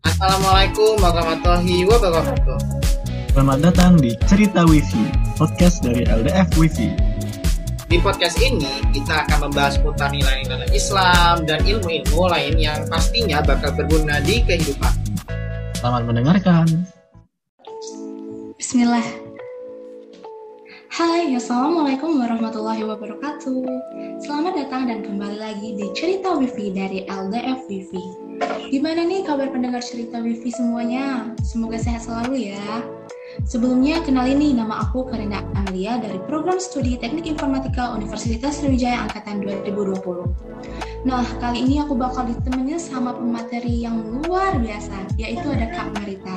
Assalamualaikum warahmatullahi wabarakatuh. Selamat datang di Cerita Wifi, podcast dari LDF Wifi. Di podcast ini, kita akan membahas seputar nilai-nilai Islam dan ilmu-ilmu lain yang pastinya bakal berguna di kehidupan. Selamat mendengarkan. Bismillah. Hai, Assalamualaikum warahmatullahi wabarakatuh. Selamat datang dan kembali lagi di Cerita Wifi dari LDF Wifi. Gimana nih kabar pendengar Cerita Wifi semuanya? Semoga sehat selalu ya. Sebelumnya, kenalin nih nama aku Karina Amelia dari Program Studi Teknik Informatika Universitas Sriwijaya Angkatan 2020. Nah, kali ini aku bakal ditemenin sama pemateri yang luar biasa, yaitu ada Kak Marita.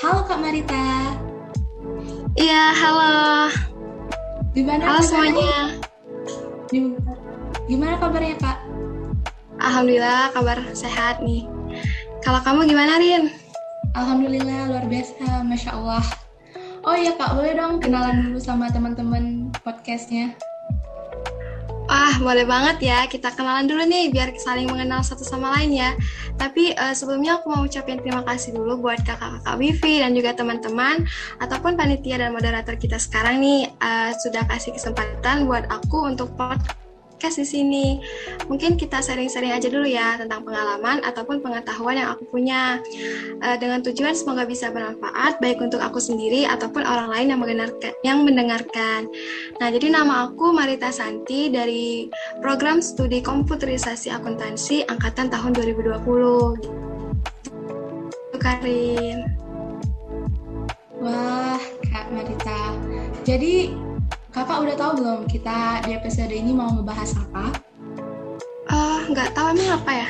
Halo Kak Marita. Iya, halo. Gimana Halo kabarnya? semuanya. Gimana, gimana kabarnya Kak? Alhamdulillah kabar sehat nih. Kalau kamu gimana, Rin? Alhamdulillah luar biasa, Masya Allah. Oh iya Kak, boleh dong kenalan dulu sama teman-teman podcastnya. Wah, boleh banget ya. Kita kenalan dulu nih biar saling mengenal satu sama lain ya. Tapi eh, sebelumnya aku mau ucapin terima kasih dulu buat kakak-kakak Wifi dan juga teman-teman ataupun panitia dan moderator kita sekarang nih eh, sudah kasih kesempatan buat aku untuk podcast di sini. Mungkin kita sharing-sharing aja dulu ya tentang pengalaman ataupun pengetahuan yang aku punya. Eh, dengan tujuan semoga bisa bermanfaat baik untuk aku sendiri ataupun orang lain yang mendengarkan. Yang mendengarkan. Nah, jadi nama aku Marita Santi dari Program Studi Komputerisasi Akuntansi angkatan tahun 2020. Gitu, Karin. Wah, Kak Marita. Jadi, kakak udah tahu belum kita di episode ini mau ngebahas apa? Oh, nggak tahu emang apa ya?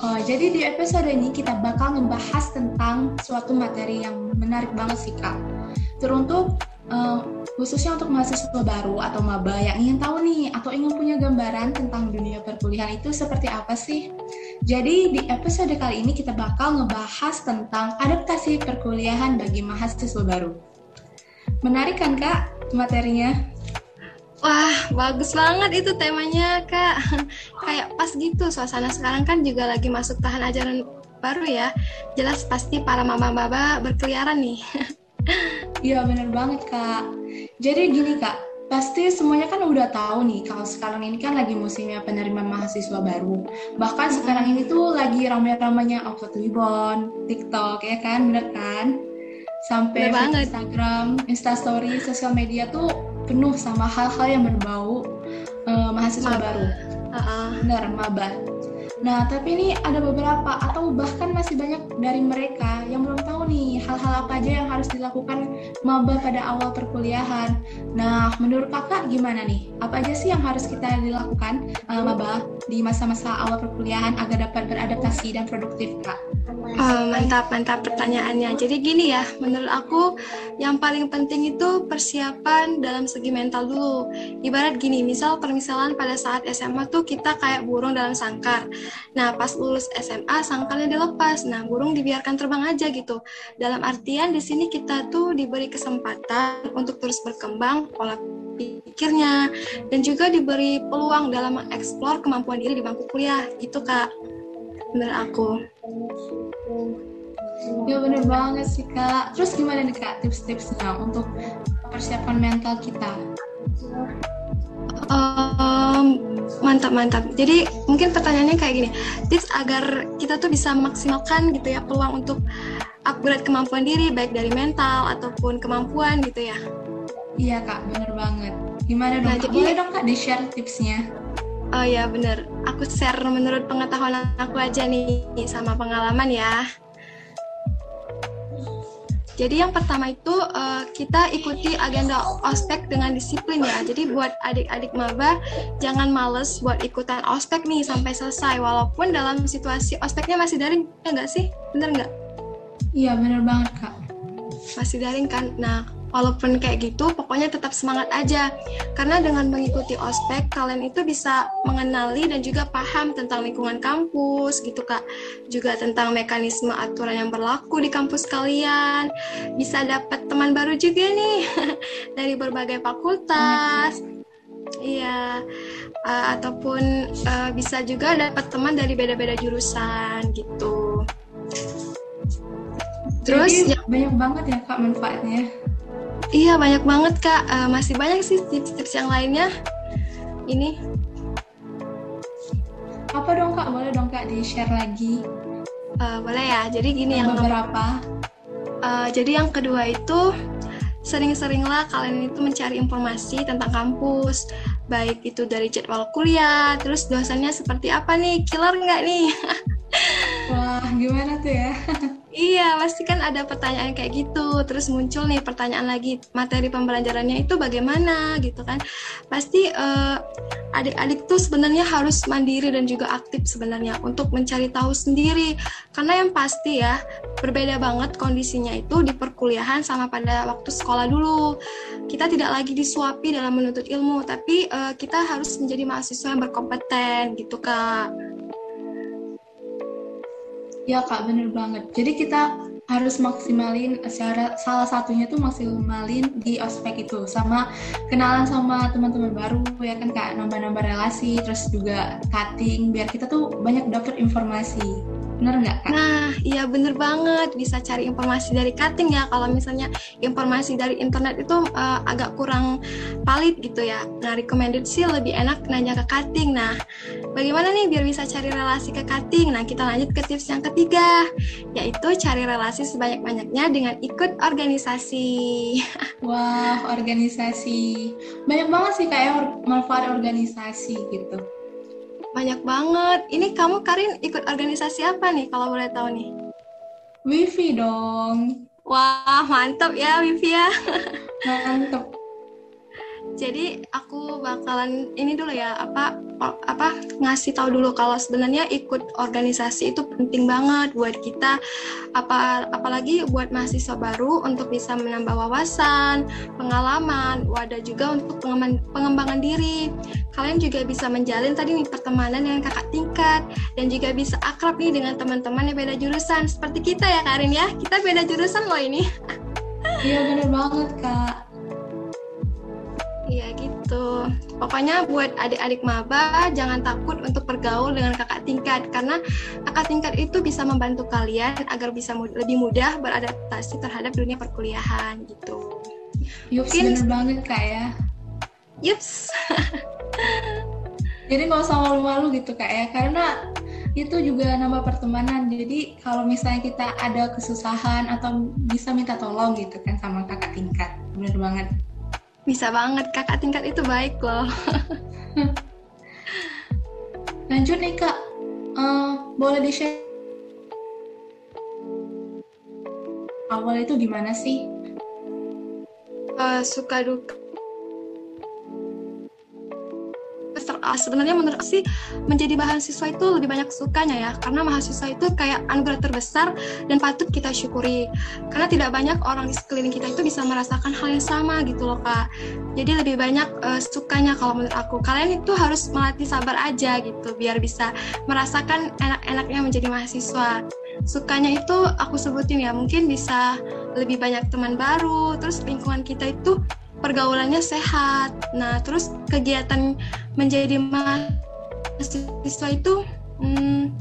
Oh, jadi di episode ini kita bakal ngebahas tentang suatu materi yang menarik banget sih, Kak. Teruntuk eh, khususnya untuk mahasiswa baru atau maba yang ingin tahu nih atau ingin punya gambaran tentang dunia perkuliahan itu seperti apa sih? Jadi di episode kali ini kita bakal ngebahas tentang adaptasi perkuliahan bagi mahasiswa baru. Menarik kan, Kak, materinya? Wah, bagus banget itu temanya, Kak. Kayak pas gitu, suasana sekarang kan juga lagi masuk tahun ajaran baru ya. Jelas pasti para mama-baba berkeliaran nih. Iya bener banget kak. Jadi gini kak, pasti semuanya kan udah tahu nih kalau sekarang ini kan lagi musimnya penerimaan mahasiswa baru. Bahkan sekarang ini tuh lagi ramai-ramainya upload Twibbon, TikTok ya kan, bener kan? Sampai banget. Instagram, Instastory, sosial media tuh penuh sama hal-hal yang berbau eh, mahasiswa Maba. baru. Heeh. Benar, maba. Nah, tapi ini ada beberapa atau bahkan masih banyak dari mereka yang belum tahu nih hal-hal apa aja yang harus dilakukan maba pada awal perkuliahan. Nah, menurut kakak gimana nih? Apa aja sih yang harus kita dilakukan eh, maba di masa-masa awal perkuliahan agar dapat beradaptasi dan produktif, kak? Oh, mantap, mantap pertanyaannya. Jadi gini ya, menurut aku yang paling penting itu persiapan dalam segi mental dulu. Ibarat gini, misal permisalan pada saat SMA tuh kita kayak burung dalam sangkar. Nah, pas lulus SMA, sangkarnya dilepas. Nah, burung dibiarkan terbang aja gitu. Dalam artian di sini kita tuh diberi kesempatan untuk terus berkembang pola pikirnya dan juga diberi peluang dalam mengeksplor kemampuan diri di bangku kuliah gitu kak menurut aku Ya bener banget sih kak. Terus gimana nih kak tips-tipsnya untuk persiapan mental kita? Em, mantap mantap. Jadi mungkin pertanyaannya kayak gini, tips agar kita tuh bisa maksimalkan gitu ya peluang untuk upgrade kemampuan diri baik dari mental ataupun kemampuan gitu ya. Iya kak, bener banget. Gimana dong? Nah, Kak? jadi- Boleh dong kak di-share tipsnya? Oh ya bener, aku share menurut pengetahuan aku aja nih sama pengalaman ya. Jadi yang pertama itu eh, kita ikuti agenda ospek dengan disiplin ya. Jadi buat adik-adik maba jangan males buat ikutan ospek nih sampai selesai. Walaupun dalam situasi ospeknya masih daring, ya nggak sih? Bener nggak? Iya bener banget kak. Masih daring kan? Nah, walaupun kayak gitu, pokoknya tetap semangat aja. Karena dengan mengikuti ospek, kalian itu bisa mengenali dan juga paham tentang lingkungan kampus gitu kak. Juga tentang mekanisme aturan yang berlaku di kampus kalian. Bisa dapat teman baru juga nih dari berbagai fakultas. Iya, uh, ataupun uh, bisa juga dapat teman dari beda-beda jurusan gitu. Terus Jadi, ya, banyak banget ya kak manfaatnya. Iya banyak banget kak. Uh, masih banyak sih tips-tips yang lainnya. Ini. Apa dong kak? Boleh dong kak di share lagi. Uh, boleh ya. Jadi gini yang beberapa. Uh, jadi yang kedua itu sering-seringlah kalian itu mencari informasi tentang kampus, baik itu dari jadwal kuliah, terus dosennya seperti apa nih, killer nggak nih? Wah, gimana tuh ya? Iya, pasti kan ada pertanyaan kayak gitu. Terus muncul nih pertanyaan lagi, materi pembelajarannya itu bagaimana gitu kan. Pasti uh, adik-adik tuh sebenarnya harus mandiri dan juga aktif sebenarnya untuk mencari tahu sendiri. Karena yang pasti ya, berbeda banget kondisinya itu di perkuliahan sama pada waktu sekolah dulu. Kita tidak lagi disuapi dalam menuntut ilmu, tapi uh, kita harus menjadi mahasiswa yang berkompeten gitu, Kak. Ya kak, bener banget. Jadi kita harus maksimalin secara salah satunya tuh maksimalin di ospek itu sama kenalan sama teman-teman baru ya kan kak nambah-nambah relasi terus juga cutting biar kita tuh banyak dapat informasi Bener nggak kak? Nah, iya bener banget. Bisa cari informasi dari cutting ya. Kalau misalnya informasi dari internet itu uh, agak kurang valid gitu ya. Nah, recommended sih lebih enak nanya ke cutting. Nah, bagaimana nih biar bisa cari relasi ke cutting? Nah, kita lanjut ke tips yang ketiga, yaitu cari relasi sebanyak-banyaknya dengan ikut organisasi. Wah, organisasi. Banyak banget sih kayak manfaat organisasi gitu. Banyak banget. Ini kamu Karin ikut organisasi apa nih kalau boleh tahu nih? Wifi dong. Wah, mantap ya Wifi ya. Mantap jadi aku bakalan ini dulu ya apa apa ngasih tahu dulu kalau sebenarnya ikut organisasi itu penting banget buat kita. Apa apalagi buat mahasiswa baru untuk bisa menambah wawasan pengalaman wadah juga untuk pengembangan, diri. Kalian juga bisa menjalin tadi nih pertemanan dengan kakak tingkat dan juga bisa akrab nih dengan teman-teman yang beda jurusan. Seperti kita ya Karin ya. Kita beda jurusan loh ini. Iya bener banget kak. Iya gitu. Pokoknya buat adik-adik maba jangan takut untuk bergaul dengan kakak tingkat karena kakak tingkat itu bisa membantu kalian agar bisa mud lebih mudah beradaptasi terhadap dunia perkuliahan gitu. Yups, Mungkin... bener banget kak ya. Yups. Jadi nggak usah malu-malu gitu kak ya karena itu juga nambah pertemanan. Jadi kalau misalnya kita ada kesusahan atau bisa minta tolong gitu kan sama kakak tingkat, bener banget. Bisa banget, kakak tingkat itu baik loh. Lanjut nih kak, uh, boleh di-share awal itu gimana sih? Uh, suka duka sebenarnya menurut sih menjadi mahasiswa itu lebih banyak sukanya ya. Karena mahasiswa itu kayak anugerah terbesar dan patut kita syukuri. Karena tidak banyak orang di sekeliling kita itu bisa merasakan hal yang sama gitu loh kak. Jadi lebih banyak uh, sukanya kalau menurut aku. Kalian itu harus melatih sabar aja gitu biar bisa merasakan enak-enaknya menjadi mahasiswa. Sukanya itu aku sebutin ya mungkin bisa lebih banyak teman baru terus lingkungan kita itu pergaulannya sehat. Nah, terus kegiatan menjadi mahasiswa itu hmm,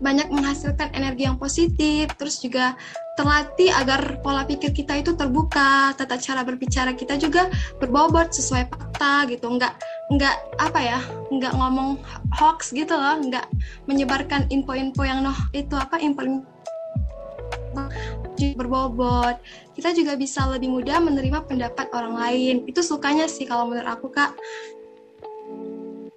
banyak menghasilkan energi yang positif, terus juga terlatih agar pola pikir kita itu terbuka, tata cara berbicara kita juga berbobot sesuai fakta gitu, nggak nggak apa ya, nggak ngomong hoax gitu loh, nggak menyebarkan info-info yang noh itu apa info berbobot. Kita juga bisa lebih mudah menerima pendapat orang lain. Itu sukanya sih kalau menurut aku kak.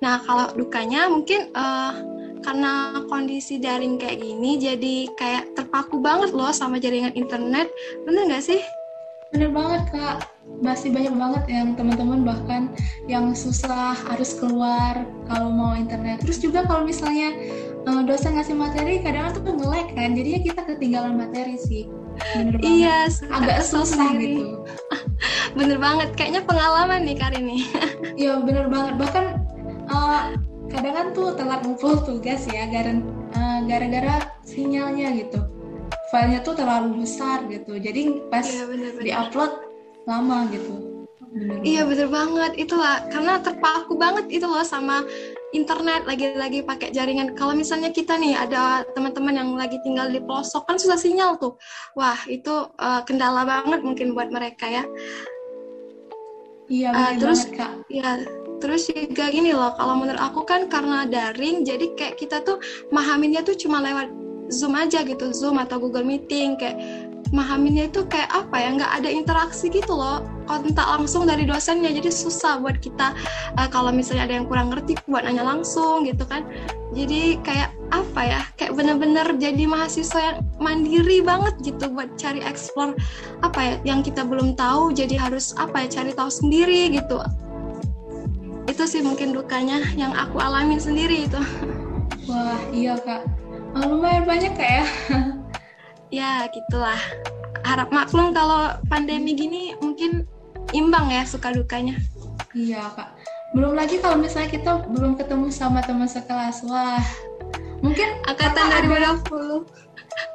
Nah kalau dukanya mungkin uh, karena kondisi daring kayak gini jadi kayak terpaku banget loh sama jaringan internet. Bener nggak sih? Bener banget kak. Masih banyak banget yang teman-teman bahkan yang susah harus keluar kalau mau internet. Terus juga kalau misalnya uh, dosen ngasih materi kadang tuh nge-lag kan jadinya kita ketinggalan materi sih bener iya agak susah gitu. Bener banget kayaknya pengalaman nih Karin nih iya bener banget. Bahkan uh, kadang kan tuh telat ngumpul tugas ya uh, gara-gara sinyalnya gitu. Filenya tuh terlalu besar gitu. Jadi pas iya, diupload lama gitu. Bener iya bener banget. Itulah karena terpaku banget itu loh sama internet lagi-lagi pakai jaringan. Kalau misalnya kita nih ada teman-teman yang lagi tinggal di pelosok kan susah sinyal tuh. Wah itu uh, kendala banget mungkin buat mereka ya. Iya uh, terus banget, kak. ya terus juga gini loh kalau menurut aku kan karena daring jadi kayak kita tuh mahaminnya tuh cuma lewat zoom aja gitu zoom atau google meeting kayak mahaminnya itu kayak apa ya nggak ada interaksi gitu loh kontak langsung dari dosennya. Jadi susah buat kita uh, kalau misalnya ada yang kurang ngerti buat nanya langsung gitu kan. Jadi kayak apa ya kayak bener-bener jadi mahasiswa yang mandiri banget gitu buat cari explore apa ya yang kita belum tahu jadi harus apa ya cari tahu sendiri gitu. Itu sih mungkin dukanya yang aku alamin sendiri itu. Wah iya kak. Lumayan banyak kak ya. Ya gitulah harap maklum kalau pandemi gini mungkin imbang ya suka dukanya. Iya kak. Belum lagi kalau misalnya kita belum ketemu sama teman sekelas. Wah mungkin angkatan dari puluh.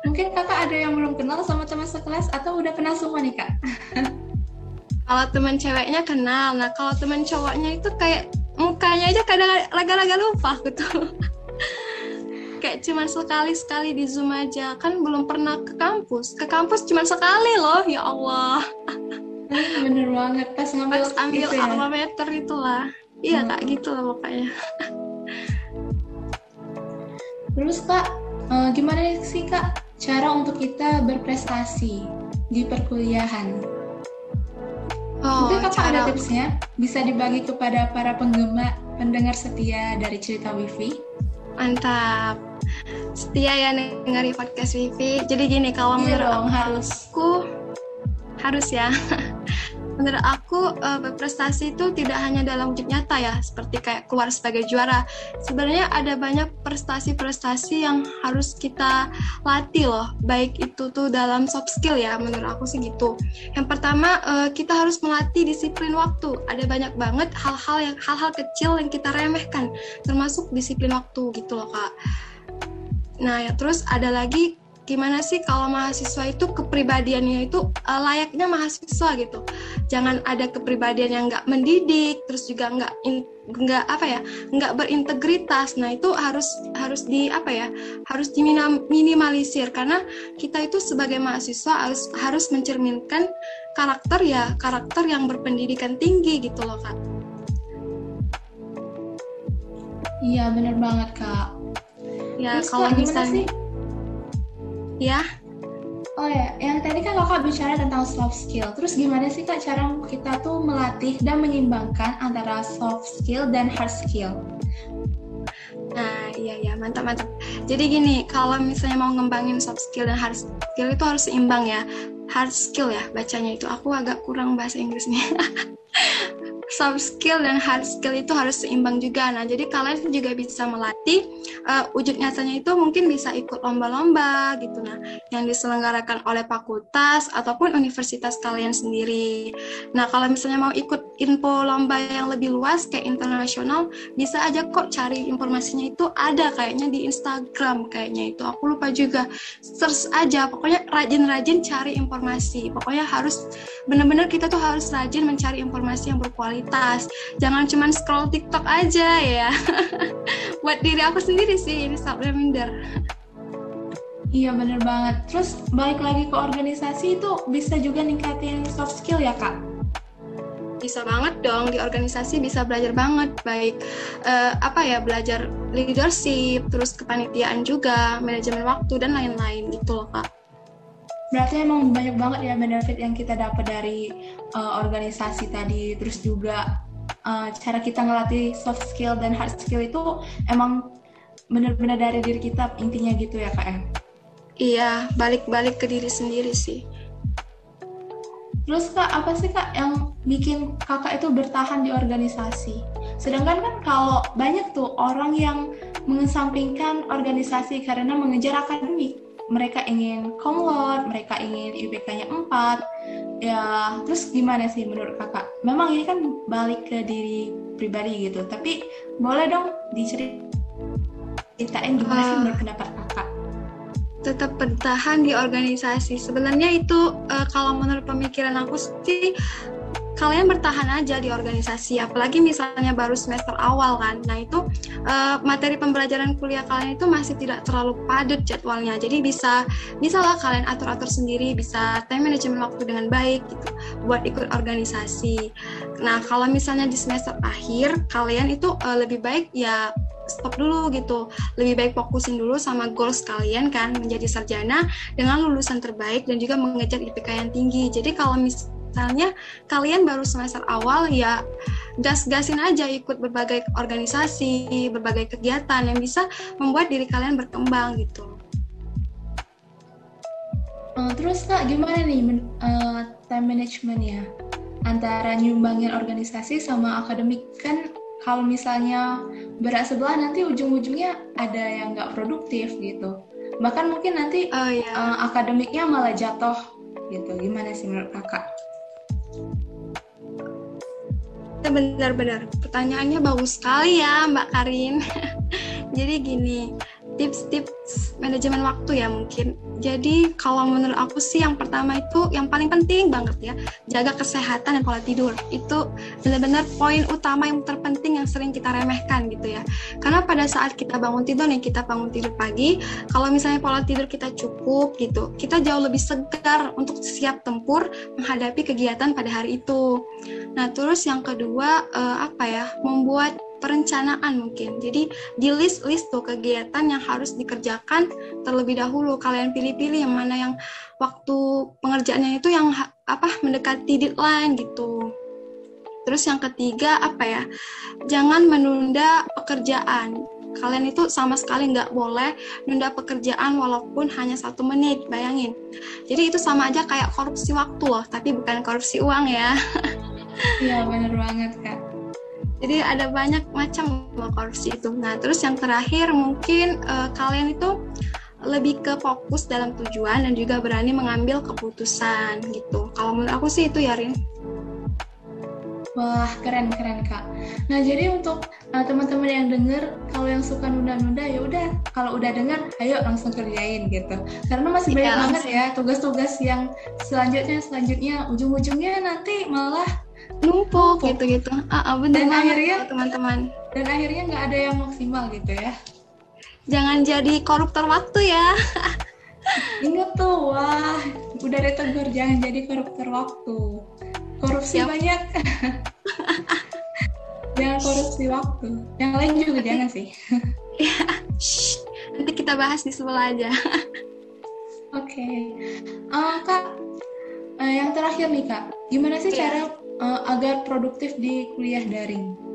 mungkin kakak ada yang belum kenal sama teman sekelas atau udah kenal semua nih kak? Kalau teman ceweknya kenal. Nah kalau teman cowoknya itu kayak mukanya aja kadang laga-laga lupa gitu kayak cuma sekali sekali di zoom aja. Kan belum pernah ke kampus. Ke kampus cuma sekali loh ya Allah. Bener banget pas ngambil pas ambil gitu ya? mater itulah. Iya hmm. kak gitu lah pokoknya. Terus kak uh, gimana sih kak cara untuk kita berprestasi di perkuliahan? Oh, mungkin kakak cara... ada tipsnya? Bisa dibagi kepada para penggemar pendengar setia dari cerita wifi mantap setia ya dengerin podcast Vivi. Jadi gini kalau iya menurut dong, harus. aku harus ya. menurut aku uh, berprestasi itu tidak hanya dalam wujud nyata ya, seperti kayak keluar sebagai juara. Sebenarnya ada banyak prestasi-prestasi yang harus kita latih loh, baik itu tuh dalam soft skill ya, menurut aku sih gitu. Yang pertama uh, kita harus melatih disiplin waktu. Ada banyak banget hal-hal yang hal-hal kecil yang kita remehkan, termasuk disiplin waktu gitu loh kak. Nah, ya terus ada lagi gimana sih kalau mahasiswa itu kepribadiannya itu uh, layaknya mahasiswa gitu. Jangan ada kepribadian yang nggak mendidik, terus juga nggak nggak apa ya, nggak berintegritas. Nah itu harus harus di apa ya, harus diminimalisir karena kita itu sebagai mahasiswa harus harus mencerminkan karakter ya karakter yang berpendidikan tinggi gitu loh kak. Iya bener banget kak ya Terus kalau misalnya ya Oh ya, yang tadi kan kakak bicara tentang soft skill. Terus gimana sih kak cara kita tuh melatih dan menyimbangkan antara soft skill dan hard skill? Nah, iya ya, mantap mantap. Jadi gini, kalau misalnya mau ngembangin soft skill dan hard skill itu harus seimbang ya. Hard skill ya bacanya itu. Aku agak kurang bahasa Inggrisnya. soft skill dan hard skill itu harus seimbang juga. Nah, jadi kalian juga bisa melatih uh, wujud nyatanya itu mungkin bisa ikut lomba-lomba gitu nah, yang diselenggarakan oleh fakultas ataupun universitas kalian sendiri. Nah, kalau misalnya mau ikut info lomba yang lebih luas kayak internasional, bisa aja kok cari informasinya itu ada kayaknya di Instagram kayaknya itu. Aku lupa juga. Search aja, pokoknya rajin-rajin cari informasi. Pokoknya harus benar-benar kita tuh harus rajin mencari informasi yang berkualitas kualitas. Jangan cuma scroll TikTok aja ya. Buat diri aku sendiri sih ini self reminder Iya bener banget. Terus balik lagi ke organisasi itu bisa juga ningkatin soft skill ya kak? Bisa banget dong di organisasi bisa belajar banget. Baik uh, apa ya belajar leadership, terus kepanitiaan juga, manajemen waktu dan lain-lain gitu loh kak berarti emang banyak banget ya benefit yang kita dapat dari uh, organisasi tadi. Terus juga uh, cara kita ngelatih soft skill dan hard skill itu emang benar-benar dari diri kita intinya gitu ya kak em iya balik-balik ke diri sendiri sih. Terus kak apa sih kak yang bikin kakak itu bertahan di organisasi? Sedangkan kan kalau banyak tuh orang yang mengesampingkan organisasi karena mengejar akademik mereka ingin komlot, mereka ingin IPK-nya 4. Ya, terus gimana sih menurut kakak? Memang ini kan balik ke diri pribadi gitu, tapi boleh dong diceritain gimana sih ah. menurut pendapat kakak? Tetap bertahan di organisasi. Sebenarnya itu uh, kalau menurut pemikiran aku sih kalian bertahan aja di organisasi apalagi misalnya baru semester awal kan nah itu uh, materi pembelajaran kuliah kalian itu masih tidak terlalu padat jadwalnya jadi bisa bisa lah kalian atur atur sendiri bisa time management waktu dengan baik gitu buat ikut organisasi nah kalau misalnya di semester akhir kalian itu uh, lebih baik ya stop dulu gitu. Lebih baik fokusin dulu sama goals kalian kan menjadi sarjana dengan lulusan terbaik dan juga mengejar IPK yang tinggi. Jadi kalau mis misalnya kalian baru semester awal ya gas-gasin aja ikut berbagai organisasi, berbagai kegiatan yang bisa membuat diri kalian berkembang gitu. Uh, terus kak gimana nih uh, time management ya antara nyumbangin organisasi sama akademik kan kalau misalnya berat sebelah nanti ujung-ujungnya ada yang nggak produktif gitu bahkan mungkin nanti oh, iya. uh, akademiknya malah jatuh gitu gimana sih menurut kakak? Benar-benar pertanyaannya bagus sekali ya Mbak Karin. Jadi gini, tips-tips manajemen waktu ya mungkin. Jadi kalau menurut aku sih yang pertama itu yang paling penting banget ya, jaga kesehatan dan pola tidur. Itu benar-benar poin utama yang terpenting yang sering kita remehkan gitu ya. Karena pada saat kita bangun tidur nih, kita bangun tidur pagi, kalau misalnya pola tidur kita cukup gitu, kita jauh lebih segar untuk siap tempur menghadapi kegiatan pada hari itu. Nah, terus yang kedua eh, apa ya? Membuat perencanaan mungkin. Jadi di list-list tuh kegiatan yang harus dikerjakan terlebih dahulu. Kalian pilih-pilih yang mana yang waktu pengerjaannya itu yang apa mendekati deadline gitu. Terus yang ketiga apa ya? Jangan menunda pekerjaan. Kalian itu sama sekali nggak boleh nunda pekerjaan walaupun hanya satu menit, bayangin. Jadi itu sama aja kayak korupsi waktu loh, tapi bukan korupsi uang ya. Iya bener banget kak jadi ada banyak macam korupsi itu. Nah terus yang terakhir mungkin uh, kalian itu lebih ke fokus dalam tujuan dan juga berani mengambil keputusan gitu. Kalau menurut aku sih itu ya Rin. Wah, keren keren Kak. Nah, jadi untuk uh, teman-teman yang denger kalau yang suka nunda-nunda ya udah, kalau udah denger ayo langsung kerjain gitu. Karena masih banyak ya, banget ya tugas-tugas yang selanjutnya selanjutnya ujung-ujungnya nanti malah numpuk gitu-gitu. Ah, ah bener dan akhirnya teman-teman. Dan akhirnya nggak ada yang maksimal gitu ya. Jangan jadi koruptor waktu ya. Ingat tuh, wah, udah ditegur jangan jadi koruptor waktu. Korupsi Siap. banyak. jangan korupsi waktu. Yang lain juga jangan sih. ya, nanti kita bahas di sebelah aja. Oke, okay. uh, kak, uh, yang terakhir nih kak, gimana sih yeah. cara uh, agar produktif di kuliah daring?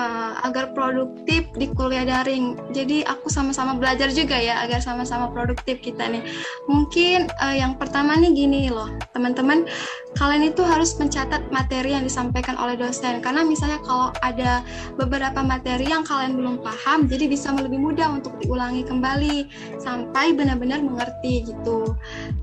Uh, agar produktif di kuliah daring. Jadi aku sama-sama belajar juga ya agar sama-sama produktif kita nih. Mungkin uh, yang pertama nih gini loh, teman-teman. Kalian itu harus mencatat materi yang disampaikan oleh dosen. Karena misalnya kalau ada beberapa materi yang kalian belum paham jadi bisa lebih mudah untuk diulangi kembali. Sampai benar-benar mengerti gitu.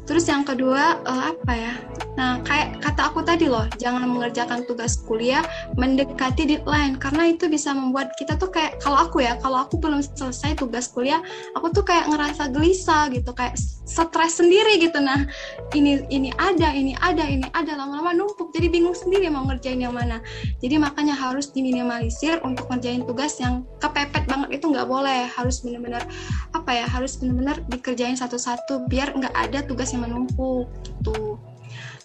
Terus yang kedua uh, apa ya? Nah kayak kata aku tadi loh jangan mengerjakan tugas kuliah mendekati deadline. Karena itu bisa membuat kita tuh kayak kalau aku ya kalau aku belum selesai tugas kuliah aku tuh kayak ngerasa gelisah gitu kayak stres sendiri gitu. Nah ini ini ada ini ada ini ada lama-lama numpuk jadi bingung sendiri mau ngerjain yang mana. Jadi makanya harus diminimalisir untuk ngerjain tugas yang kepepet banget itu nggak boleh. Harus benar-benar apa ya harus benar-benar dikerjain satu-satu biar nggak ada tugas yang menumpuk gitu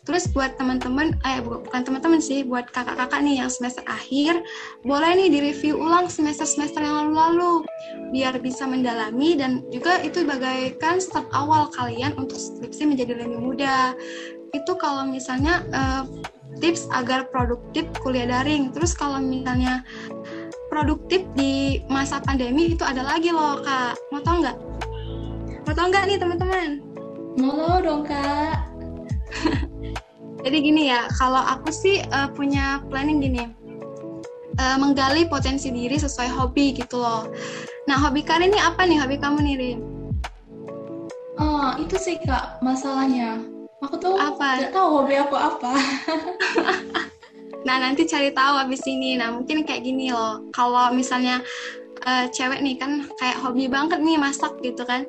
Terus buat teman-teman, eh bukan teman-teman sih, buat kakak-kakak nih yang semester akhir, boleh nih direview ulang semester-semester yang lalu-lalu, biar bisa mendalami dan juga itu bagaikan start awal kalian untuk skripsi menjadi lebih mudah itu kalau misalnya uh, tips agar produktif kuliah daring. Terus kalau misalnya produktif di masa pandemi itu ada lagi loh kak. Mau tau nggak? Mau tau nggak nih teman-teman? Mau dong kak. Jadi gini ya, kalau aku sih uh, punya planning gini, uh, menggali potensi diri sesuai hobi gitu loh. Nah hobi kalian ini apa nih? Hobi kamu nih Rin? Oh itu sih kak masalahnya Aku tuh apa? Gak tahu hobi aku apa. nah nanti cari tahu abis ini. Nah mungkin kayak gini loh. Kalau misalnya uh, cewek nih kan kayak hobi banget nih masak gitu kan.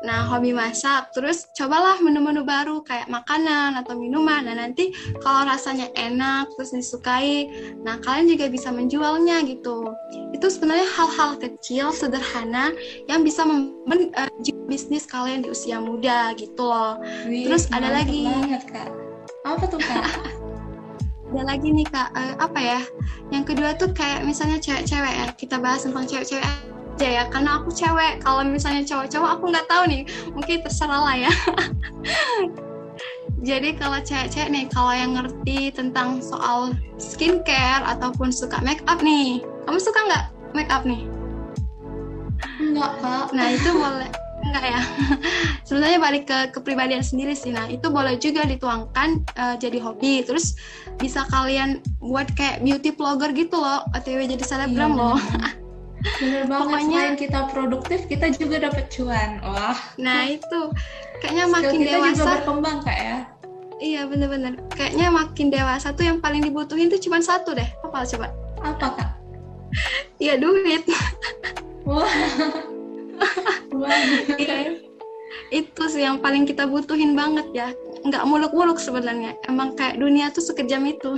Nah, hobi masak, terus cobalah menu-menu baru kayak makanan atau minuman. Nah, nanti kalau rasanya enak, terus disukai, nah kalian juga bisa menjualnya gitu. Itu sebenarnya hal-hal kecil, sederhana yang bisa membangun uh, bisnis kalian di usia muda gitu loh. Wih, terus ada lagi. Banget, Kak. Apa tuh, Kak? ada lagi nih, Kak. Uh, apa ya? Yang kedua tuh kayak misalnya cewek-cewek ya. Kita bahas tentang cewek-cewek aja ya karena aku cewek. Kalau misalnya cowok-cowok aku nggak tahu nih. Mungkin terserah lah ya. Jadi kalau cewek-cewek nih kalau yang ngerti tentang soal skincare ataupun suka make up nih kamu suka nggak make up nih? Enggak kak. Nah itu boleh. Enggak ya? Sebenarnya balik ke kepribadian sendiri sih. Nah itu boleh juga dituangkan uh, jadi hobi. Terus bisa kalian buat kayak beauty blogger gitu loh. Atau jadi selebgram iya, loh Bener banget, Pokoknya, selain kita produktif, kita juga dapat cuan. Wah. Nah itu, kayaknya makin kita dewasa. juga berkembang kak ya. Iya bener-bener. Kayaknya makin dewasa tuh yang paling dibutuhin tuh cuma satu deh. Apa coba? Apa kak? Iya duit. Wah. Wah. iya. Itu sih yang paling kita butuhin banget ya. Nggak muluk-muluk sebenarnya. Emang kayak dunia tuh sekejam itu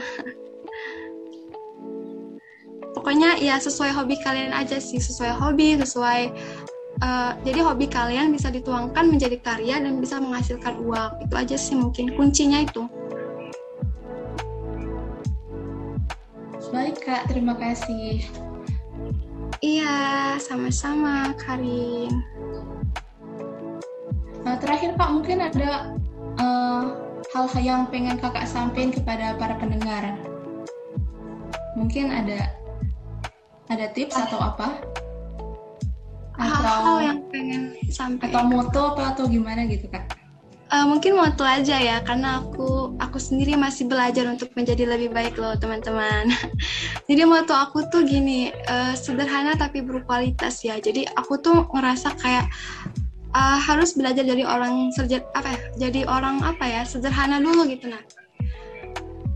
pokoknya ya sesuai hobi kalian aja sih sesuai hobi sesuai uh, jadi hobi kalian bisa dituangkan menjadi karya dan bisa menghasilkan uang. Itu aja sih mungkin kuncinya itu. Baik kak terima kasih. Iya sama-sama Karin. Nah, terakhir kak mungkin ada hal-hal uh, yang pengen kakak sampaikan kepada para pendengar. Mungkin ada ada tips atau apa? Atau hal yang pengen sampai atau moto apa atau gimana gitu kak? Uh, mungkin moto aja ya karena aku aku sendiri masih belajar untuk menjadi lebih baik loh teman-teman. Jadi moto aku tuh gini uh, sederhana tapi berkualitas ya. Jadi aku tuh ngerasa kayak uh, harus belajar dari orang serja apa ya? Jadi orang apa ya sederhana dulu gitu nah.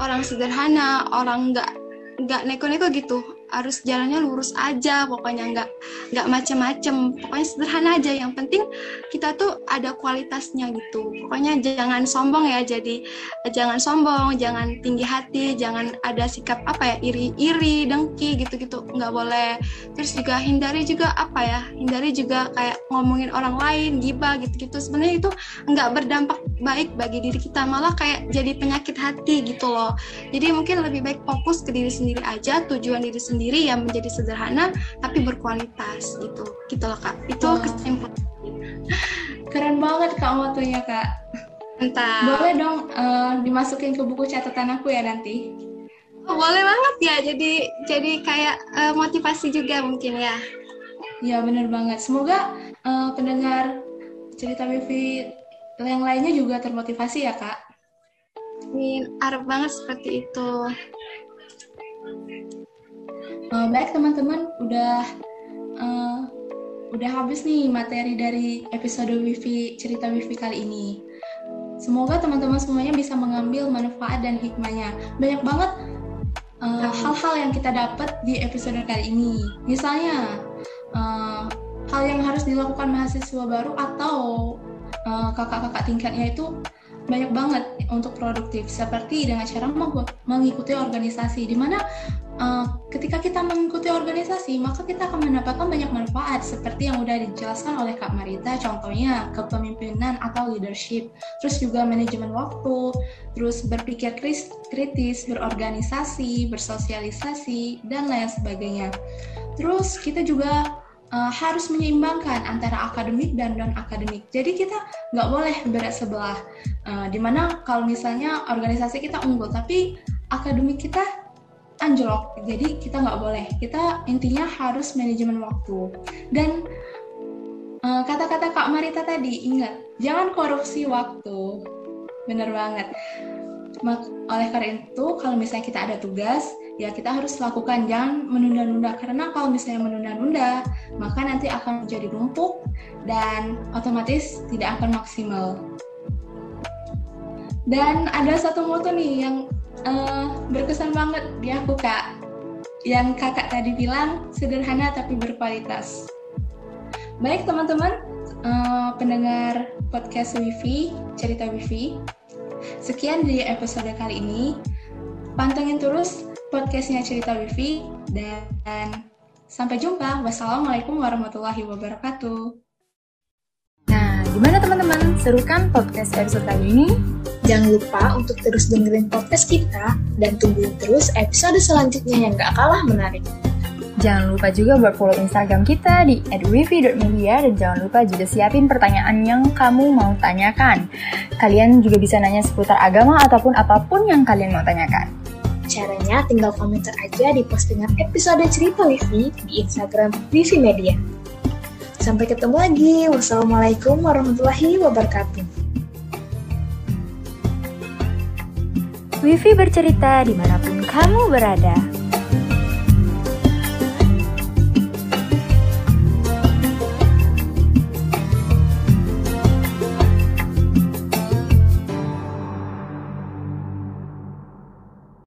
Orang sederhana, orang nggak nggak neko-neko gitu harus jalannya lurus aja pokoknya nggak nggak macem-macem. Pokoknya sederhana aja yang penting kita tuh ada kualitasnya gitu. Pokoknya jangan sombong ya jadi jangan sombong jangan tinggi hati jangan ada sikap apa ya iri-iri dengki gitu-gitu. Nggak boleh. Terus juga hindari juga apa ya hindari juga kayak ngomongin orang lain gibah gitu-gitu. Sebenarnya itu nggak berdampak baik bagi diri kita malah kayak jadi penyakit hati gitu loh. Jadi mungkin lebih baik fokus ke diri sendiri aja tujuan diri sendiri sendiri yang menjadi sederhana tapi berkualitas gitu. Gitu loh kak. Itu wow. kesimpulan. Keren banget kak motonya kak. Entah. boleh dong uh, dimasukin ke buku catatan aku ya nanti? Oh, boleh banget ya. Jadi jadi kayak uh, motivasi juga mungkin ya. Ya bener banget. Semoga uh, pendengar cerita wifi yang lainnya juga termotivasi ya kak. Amin, harap banget seperti itu. Uh, baik teman-teman, udah uh, udah habis nih materi dari episode Wifi cerita Wifi kali ini. Semoga teman-teman semuanya bisa mengambil manfaat dan hikmahnya. Banyak banget eh, hal-hal uh, yang kita dapat di episode kali ini. Misalnya uh, hal yang harus dilakukan mahasiswa baru atau kakak-kakak uh, tingkatnya itu banyak banget untuk produktif. Seperti dengan cara mengikuti organisasi di mana uh, ketika kita mengikuti organisasi maka kita akan mendapatkan banyak manfaat seperti yang udah dijelaskan oleh Kak Marita contohnya kepemimpinan atau leadership terus juga manajemen waktu terus berpikir kritis berorganisasi bersosialisasi dan lain sebagainya. Terus kita juga uh, harus menyeimbangkan antara akademik dan non akademik. Jadi kita nggak boleh berat sebelah. Uh, di mana kalau misalnya organisasi kita unggul, tapi akademik kita anjlok. Jadi kita nggak boleh. Kita intinya harus manajemen waktu. Dan uh, kata-kata Kak Marita tadi ingat, jangan korupsi waktu. Bener banget. oleh karena itu, kalau misalnya kita ada tugas, ya kita harus lakukan jangan menunda-nunda karena kalau misalnya menunda-nunda maka nanti akan menjadi numpuk dan otomatis tidak akan maksimal dan ada satu moto nih yang uh, berkesan banget di aku kak yang kakak tadi bilang sederhana tapi berkualitas baik teman-teman uh, pendengar podcast Wifi, cerita Wifi. Sekian di episode kali ini. Pantengin terus podcastnya cerita Wifi dan sampai jumpa. Wassalamualaikum warahmatullahi wabarakatuh. Nah, gimana teman-teman? Seru kan podcast episode kali ini? Jangan lupa untuk terus dengerin podcast kita dan tungguin terus episode selanjutnya yang gak kalah menarik. Jangan lupa juga buat follow Instagram kita di @wifi.media dan jangan lupa juga siapin pertanyaan yang kamu mau tanyakan. Kalian juga bisa nanya seputar agama ataupun apa pun yang kalian mau tanyakan. Caranya tinggal komentar aja di postingan episode cerita Wifi di Instagram Wifi Media. Sampai ketemu lagi. Wassalamualaikum warahmatullahi wabarakatuh. Wifi bercerita di mana pun kamu berada.